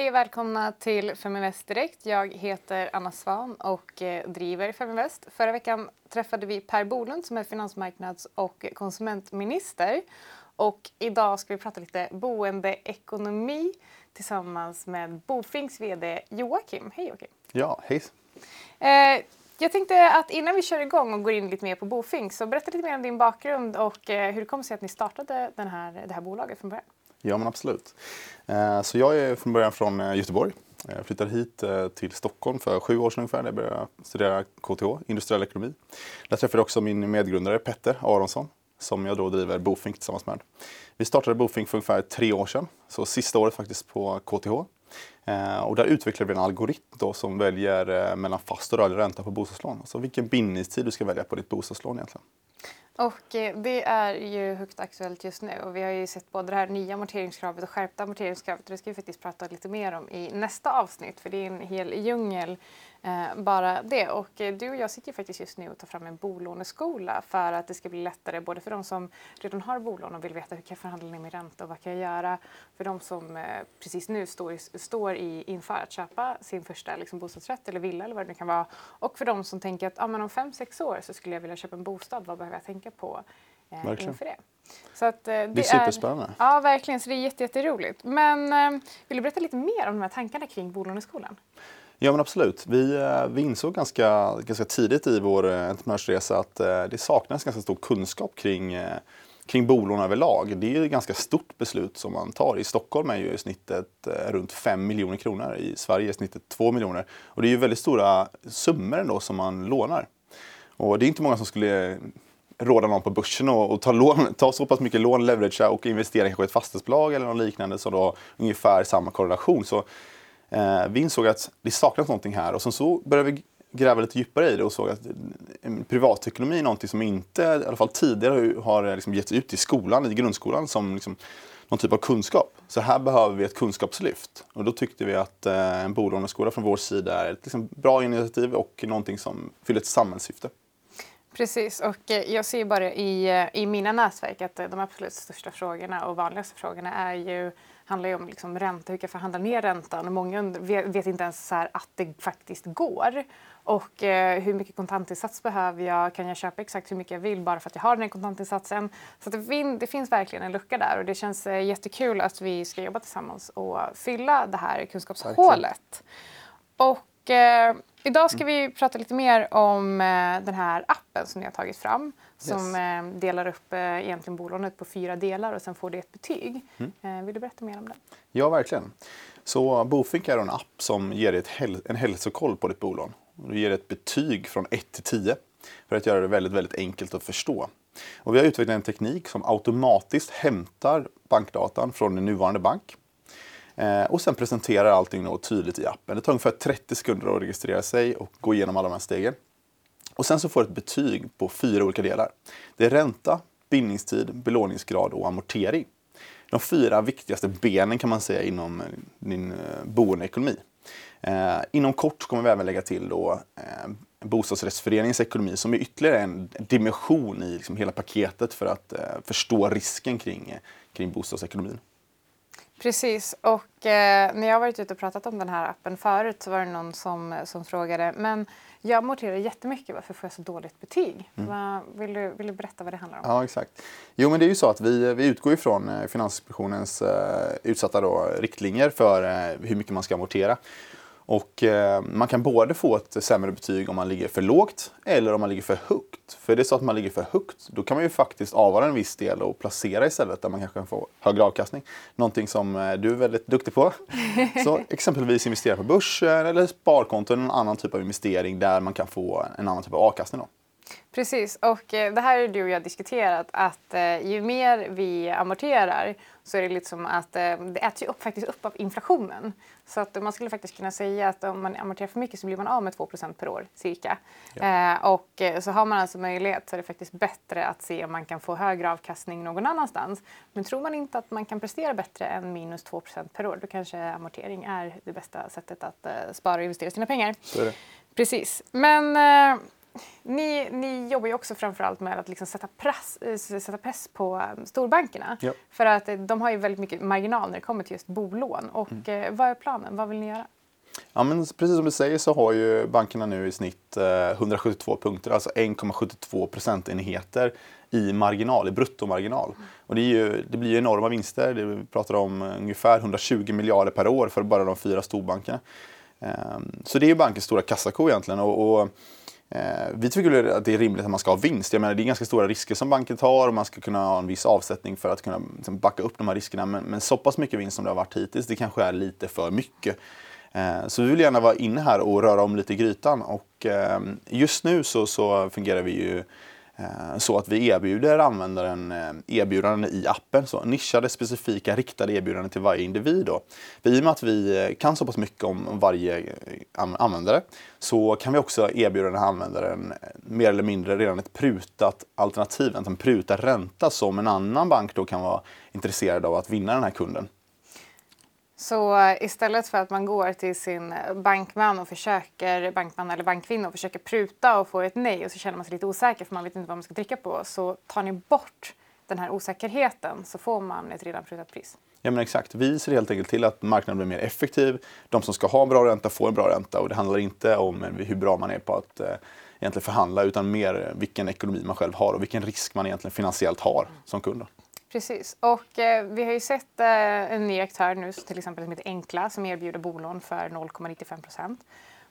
Hej och välkomna till Feminvest Direkt. Jag heter Anna Svan och eh, driver Feminvest. Förra veckan träffade vi Per Bolund som är finansmarknads och konsumentminister. Och idag ska vi prata lite boendeekonomi tillsammans med Bofinks VD Joakim. Hej Joakim! Ja, hej! Eh, jag tänkte att innan vi kör igång och går in lite mer på Bofink så berätta lite mer om din bakgrund och eh, hur det kom sig att ni startade den här, det här bolaget från början. Ja, men absolut. Eh, så jag är från början från eh, Göteborg. Jag flyttade hit eh, till Stockholm för sju år sedan ungefär. Jag började studera KTH, industriell ekonomi. Där träffade jag också min medgrundare Petter Aronsson som jag då driver Bofink tillsammans med. Vi startade Bofink för ungefär tre år sedan, så sista året faktiskt på KTH. Och där utvecklade vi en algoritm då som väljer mellan fast och rörlig ränta på bostadslån. Alltså vilken bindningstid du ska välja på ditt bostadslån egentligen. Och eh, det är ju högt aktuellt just nu och vi har ju sett både det här nya amorteringskravet och skärpta amorteringskravet. Det ska vi faktiskt prata lite mer om i nästa avsnitt för det är en hel djungel Eh, bara det. Och eh, du och jag sitter ju faktiskt just nu och tar fram en bolåneskola för att det ska bli lättare både för de som redan har bolån och vill veta hur kan jag förhandla ner min ränta och vad kan jag göra för de som eh, precis nu står, står i, inför att köpa sin första liksom, bostadsrätt eller villa eller vad det nu kan vara. Och för de som tänker att ah, men om fem sex år så skulle jag vilja köpa en bostad, vad behöver jag tänka på eh, inför det? Så att, eh, det, det är superspännande. Är, ja, verkligen. Så det är jätteroligt. Men eh, vill du berätta lite mer om de här tankarna kring bolåneskolan? Ja men absolut. Vi, eh, vi insåg ganska, ganska tidigt i vår entreprenörsresa att det saknas ganska stor kunskap kring, kring bolån överlag. Det är ett ganska stort beslut som man tar. I Stockholm är ju snittet runt 5 miljoner kronor. I Sverige är snittet 2 miljoner. Och det är ju väldigt stora summor ändå som man lånar. Och det är inte många som skulle råda någon på börsen och, och ta, lån, ta så pass mycket lån, leveragea och investera i ett fastighetsbolag eller något liknande som då har ungefär samma korrelation. Så Eh, vi insåg att det saknas någonting här och sen så började vi gräva lite djupare i det och såg att eh, privatekonomi är någonting som inte, i alla fall tidigare, har eh, liksom getts ut i skolan, i grundskolan som liksom någon typ av kunskap. Så här behöver vi ett kunskapslyft. Och då tyckte vi att eh, en bolåneskola från vår sida är ett liksom bra initiativ och någonting som fyller ett samhällssyfte. Precis, och eh, jag ser bara i, i mina nätverk att de absolut största frågorna och vanligaste frågorna är ju handlar ju om liksom ränta, hur kan jag förhandla ner räntan? Och många vet inte ens så att det faktiskt går. Och eh, hur mycket kontantinsats behöver jag? Kan jag köpa exakt hur mycket jag vill bara för att jag har den här kontantinsatsen? Så det, fin det, finns verkligen en lucka där och det känns eh, jättekul att vi ska jobba tillsammans och fylla det här kunskapshålet. Och eh, idag ska vi prata lite mer om eh, den här appen som ni har tagit fram som yes. Eh, delar upp eh, egentligen bolånet på fyra delar och sen får det ett betyg. Mm. Vill du berätta mer om det? Ja, verkligen. Så Bofink är en app som ger dig en hälsokoll på ditt bolån. Du ger ett betyg från 1 till 10 för att göra det väldigt, väldigt enkelt att förstå. Och vi har utvecklat en teknik som automatiskt hämtar bankdatan från din nuvarande bank Eh, och sen presenterar allting då tydligt i appen. Det tar ungefär 30 sekunder att registrera sig och gå igenom alla de här stegen. Och sen så får du ett betyg på fyra olika delar. Det är ränta, bindningstid, belåningsgrad och amortering. De fyra viktigaste benen kan man säga inom din eh, boendeekonomi. Eh, inom kort kommer vi även lägga till då, eh, bostadsrättsföreningens ekonomi som är ytterligare en dimension i liksom hela paketet för att eh, förstå risken kring, eh, kring bostadsekonomin. Precis, och eh, när jag har varit ute och pratat om den här appen förut så var det någon som, som frågade men jag amorterar jättemycket, varför får jag så dåligt betyg? Mm. Vill, du, vill du berätta vad det handlar om? Ja, exakt. Jo, men det är ju så att vi, vi utgår ifrån eh, Finansinspektionens eh, utsatta då, riktlinjer för eh, hur mycket man ska amortera. Och eh, man kan både få ett sämre betyg om man ligger för lågt eller om man ligger för högt. För det är så att man ligger för högt, då kan man ju faktiskt avvara en viss del och placera istället där man kanske kan få högre avkastning. Någonting som eh, du är väldigt duktig på. så exempelvis investera på börsen eller sparkonto eller en annan typ av investering där man kan få en annan typ av avkastning. Då. Precis, och eh, det här är du och jag diskuterat att eh, ju mer vi amorterar så är det liksom att eh, det äts ju upp, faktiskt upp av inflationen. Så att man skulle faktiskt kunna säga att om man amorterar för mycket så blir man av med 2% per år cirka. Ja. Och så har man alltså möjlighet så är det faktiskt bättre att se om man kan få högre avkastning någon annanstans. Men tror man inte att man kan prestera bättre än minus 2% per år då kanske amortering är det bästa sättet att spara och investera sina pengar. Så är det. Precis. Men ni, ni jobbar ju också framförallt med att liksom sätta, press, eh, sätta press på um, storbankerna. Ja. För att eh, de har ju väldigt mycket marginal när det kommer till just bolån. Och mm. eh, vad är planen? Vad vill ni göra? Ja, men precis som du säger så har ju bankerna nu i snitt 172 punkter, alltså 1,72 procentenheter i marginal, i bruttomarginal. Mm. Och det, ju, det blir ju enorma vinster. Vi pratar om ungefär 120 miljarder per år för bara de fyra storbankerna. Ehm, så det är ju bankens stora kassako egentligen. Och, och eh, Eh, vi tycker att det är rimligt att man ska ha vinst. Jag menar, det är ganska stora risker som banken tar och man ska kunna ha en viss avsättning för att kunna liksom, backa upp de här riskerna. Men, men så pass mycket vinst som det har varit hittills, det kanske är lite för mycket. Eh, så vi vill gärna vara inne här och röra om lite i grytan. Och ehm, just nu så, så fungerar vi ju Eh, så att vi erbjuder användaren eh, erbjudanden i appen, så nischade, specifika, riktade erbjudanden till varje individ. Då. I och med att vi eh, kan så pass mycket om varje användare så kan vi också erbjuda den här användaren mer eller mindre redan ett prutat alternativ, en prutad ränta som en annan bank då kan vara intresserad av att vinna den här kunden. Så istället för att man går till sin bankman och försöker, bankman eller bankkvinna och försöker pruta och få ett nej och så känner man sig lite osäker för man vet inte vad man ska trycka på så tar ni bort den här osäkerheten så får man ett redan prutat pris. Ja men exakt, vi ser helt enkelt till att marknaden blir mer effektiv. De som ska ha en bra ränta får en bra ränta och det handlar inte om hur bra man är på att eh, egentligen förhandla utan mer vilken ekonomi man själv har och vilken risk man egentligen finansiellt har som kund. Precis. Och eh, vi har ju sett eh, en ny aktör nu, till exempel som heter Enkla, som erbjuder bolån för 0,95 procent.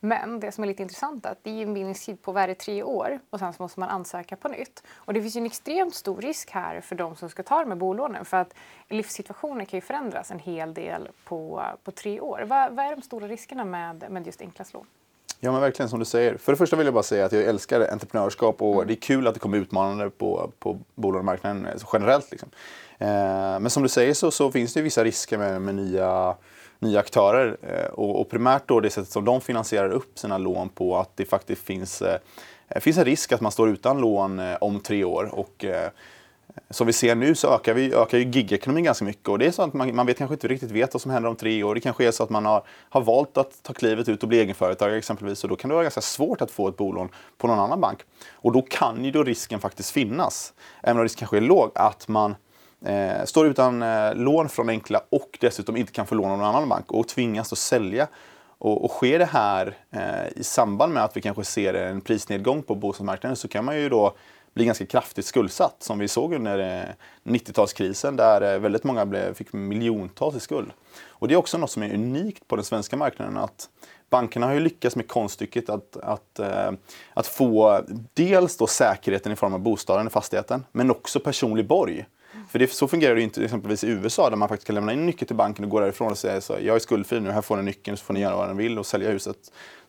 Men det som är lite intressant är att det är en bindningstid på värre tre år och sen så måste man ansöka på nytt. Och det finns ju en extremt stor risk här för de som ska ta de här bolånen för att livssituationen kan ju förändras en hel del på, på tre år. Vad, vad är de stora riskerna med, med just Enklas lån? Ja men verkligen som du säger. För det första vill jag bara säga att jag älskar entreprenörskap och mm. det är kul att det kommer utmanande på, på bolånemarknaden generellt. Liksom. Eh, men som du säger så, så, finns det vissa risker med, med nya, nya aktörer. Eh, och, och, primärt då det sättet som de finansierar upp sina lån på att det faktiskt finns, eh, finns en risk att man står utan lån eh, om tre år. Och, eh, som vi ser nu så ökar, vi, ökar ju gigekonomin ganska mycket och det är så att man, man vet, kanske inte riktigt vet vad som händer om tre år. Det kanske är så att man har, har valt att ta klivet ut och bli egenföretagare exempelvis och då kan det vara ganska svårt att få ett bolån på någon annan bank. Och då kan ju då risken faktiskt finnas, även om risken kanske är låg, att man eh, står utan eh, lån från Enkla och dessutom inte kan få lån av någon annan bank och tvingas att sälja och, och sker det här eh, i samband med att vi kanske ser en prisnedgång på bostadsmarknaden så kan man ju då bli ganska kraftigt skuldsatt som vi såg under eh, 90-talskrisen där eh, väldigt många blev, fick miljontals i skuld. Och det är också något som är unikt på den svenska marknaden att bankerna har ju lyckats med konststycket att, att, eh, att få dels då säkerheten i form av bostaden i fastigheten men också personlig borg. För det, så fungerar det inte exempelvis i USA där man faktiskt kan lämna in nyckeln till banken och gå därifrån och säga så jag är skuldfri nu, här får ni nyckeln så får ni göra vad ni vill och sälja huset.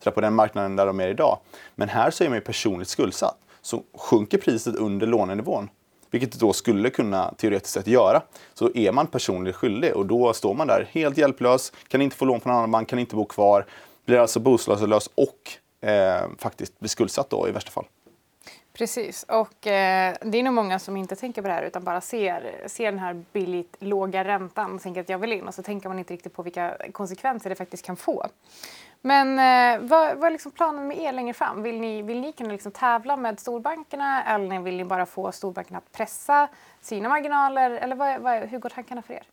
Så på den marknaden där de är idag. Men här så är man ju personligt skuldsatt så sjunker priset under lånenivån, vilket det då skulle kunna teoretiskt sett göra, så är man personligt skyldig och då står man där helt hjälplös, kan inte få lån från någon annan bank, kan inte bo kvar, blir alltså bostadslös och eh, faktiskt blir skuldsatt då i värsta fall. Precis, och eh, det är nog många som inte tänker på det här utan bara ser, ser den här billigt låga räntan och tänker att jag vill in och så tänker man inte riktigt på vilka konsekvenser det faktiskt kan få. Men eh, vad, vad är liksom planen med er längre fram? Vill ni, vill ni kunna liksom tävla med storbankerna eller vill ni bara få storbankerna att pressa sina marginaler? Eller vad, vad, hur går tankarna för er?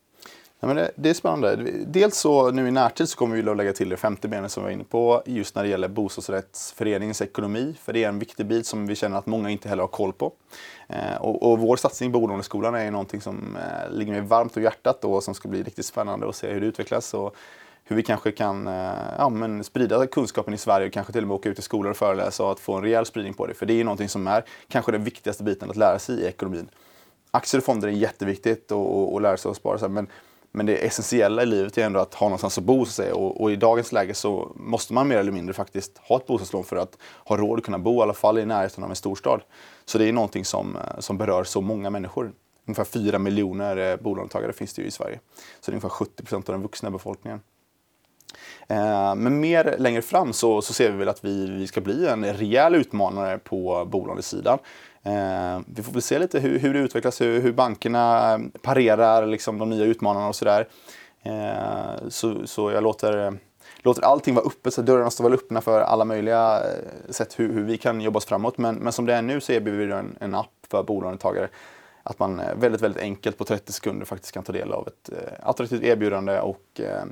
Nej, men det, det, är spännande. Dels så nu i närtid så kommer vi att lägga till det femte benet som vi var inne på just när det gäller bostadsrättsföreningens ekonomi. För det är en viktig bit som vi känner att många inte heller har koll på. Eh, och, och, vår satsning på bolåneskolan är någonting som eh, ligger mig varmt om hjärtat och som ska bli riktigt spännande att se hur det utvecklas. Och, hur vi kanske kan eh, ja, men sprida kunskapen i Sverige och kanske till och med åka ut till skolor och föreläsa och att få en rejäl spridning på det. För det är någonting som är kanske den viktigaste biten att lära sig i ekonomin. Aktier och fonder är jätteviktigt att lära sig att spara. Men, men det essentiella i livet är ändå att ha någonstans att bo. Så och, och, i dagens läge så måste man mer eller mindre faktiskt ha ett bostadslån för att ha råd att kunna bo i alla fall i närheten av en storstad. Så det är någonting som, eh, som berör så många människor. Ungefär 4 miljoner eh, bolånetagare finns det ju i Sverige. Så det är ungefär 70 procent av den vuxna befolkningen. Eh, men mer längre fram så, så ser vi väl att vi, vi ska bli en rejäl utmanare på bolånesidan. Eh, vi får väl se lite hur, hur det utvecklas, hur, hur bankerna parerar liksom, de nya utmanarna och sådär. Eh, så, så jag låter låter allting vara öppet, så dörrarna står väl öppna för alla möjliga eh, sätt hur, hur vi kan jobba oss framåt. Men, men som det är nu så erbjuder vi en, en app för bolånetagare att man eh, väldigt, väldigt enkelt på 30 sekunder faktiskt kan ta del av ett eh, attraktivt erbjudande och eh,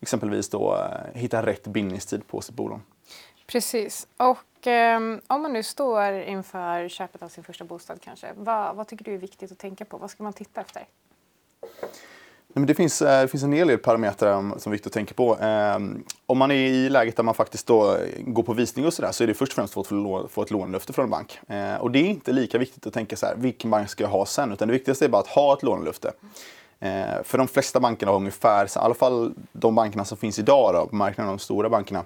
exempelvis då eh, hitta rätt bindningstid på sitt bolån. Precis. Och eh, om man nu står inför köpet av sin första bostad kanske, vad, vad tycker du är viktigt att tänka på? Vad ska man titta efter? Men det, finns, eh, det finns en hel del parametrar som är viktigt att tänka på. Ehm, om man är i läget där man faktiskt då går på visning och sådär så är det först och främst att få ett lånelöfte från en bank. Eh, och det är inte lika viktigt att tänka så här, vilken bank ska jag ha sen? Utan det viktigaste är bara att ha ett lånelöfte. Eh, för de flesta bankerna har ungefär, i alla fall de bankerna som finns idag då, på marknaden, de stora bankerna,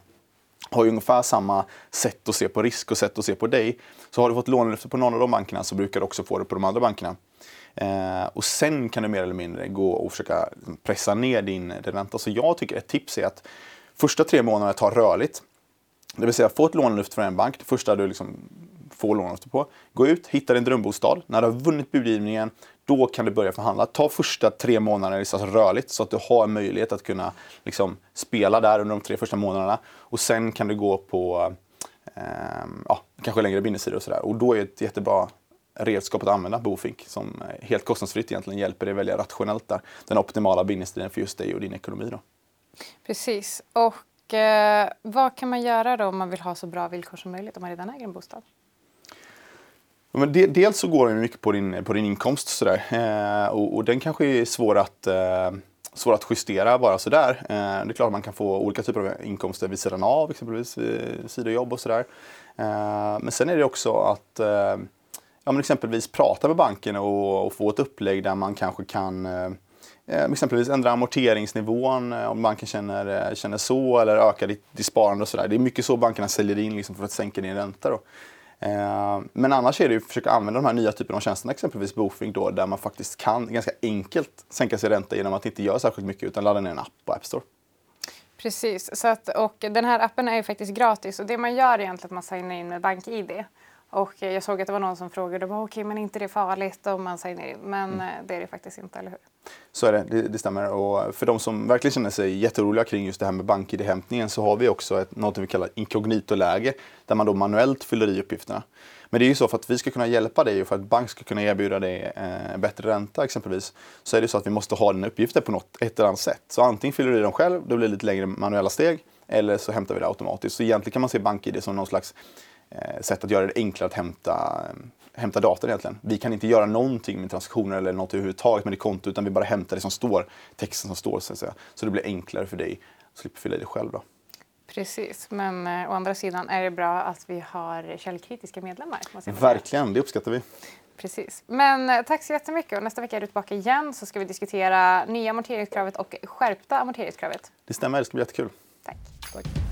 har ju ungefär samma sätt att se på risk och sätt att se på dig. Så har du fått lånelöfte på någon av de bankerna så brukar du också få det på de andra bankerna. Eh, och sen kan du mer eller mindre gå och försöka pressa ner din ränta. Så jag tycker ett tips är att första tre månaderna ta rörligt. Det vill säga få ett lånelyft från en bank, det första du liksom får lånelyft på. Gå ut, hitta din drömbostad. När du har vunnit budgivningen, då kan du börja förhandla. Ta första tre månaderna alltså rörligt så att du har möjlighet att kunna liksom, spela där under de tre första månaderna. Och sen kan du gå på eh, ja, kanske längre bindningstider och sådär. Och då är ett jättebra redskap att använda Bofink som helt kostnadsfritt egentligen hjälper dig välja rationellt där. Den optimala bindningstiden för just dig och din ekonomi. Då. Precis. Och eh, vad kan man göra då om man vill ha så bra villkor som möjligt om man redan äger en bostad? Men de, dels så går det mycket på din, på din inkomst sådär. Eh, och, och den kanske är svår att, eh, svår att justera bara sådär. Eh, det är klart att man kan få olika typer av inkomster vid sidan av, exempelvis sidojobb och sådär. Eh, men sen är det också att eh, ja, men exempelvis prata med banken och, och, få ett upplägg där man kanske kan eh, eh exempelvis ändra amorteringsnivån eh, om banken känner, eh, känner så eller öka ditt, ditt sparande och sådär. Det är mycket så bankerna säljer in liksom för att sänka din ränta. Då. Eh, men annars är det ju att försöka använda de här nya typerna av tjänsterna, exempelvis Bofink då, där man faktiskt kan ganska enkelt sänka sin ränta genom att inte göra särskilt mycket utan ladda ner en app på App Store. Precis, så att, och den här appen är ju faktiskt gratis och det man gör är egentligen att man signar in med BankID. Och jag såg att det var någon som frågade okej okay, men inte det farligt om man säger nej. Men mm. Eh, det är det faktiskt inte, eller hur? Så är det, det, det, stämmer. Och för de som verkligen känner sig jätteroliga kring just det här med BankID-hämtningen så har vi också ett, något vi kallar inkognito-läge där man då manuellt fyller i uppgifterna. Men det är ju så för att vi ska kunna hjälpa dig och för att bank ska kunna erbjuda dig eh, bättre ränta exempelvis så är det så att vi måste ha den uppgiften på något, ett eller annat sätt. Så antingen fyller du i dem själv, då blir det lite längre manuella steg eller så hämtar vi det automatiskt. Så egentligen kan man se BankID som någon slags sätt att göra det enklare att hämta, hämta data egentligen. Vi kan inte göra någonting med transaktioner eller något överhuvudtaget med ditt konto utan vi bara hämtar det som står, texten som står så att säga. Så det blir enklare för dig att slippa fylla i det själv då. Precis, men eh, å andra sidan är det bra att vi har källkritiska medlemmar. Verkligen, det uppskattar vi. Precis. Men eh, tack så jättemycket och nästa vecka är du tillbaka igen så ska vi diskutera nya amorteringskravet och skärpta amorteringskravet. Det stämmer, det ska bli jättekul. Tack. tack.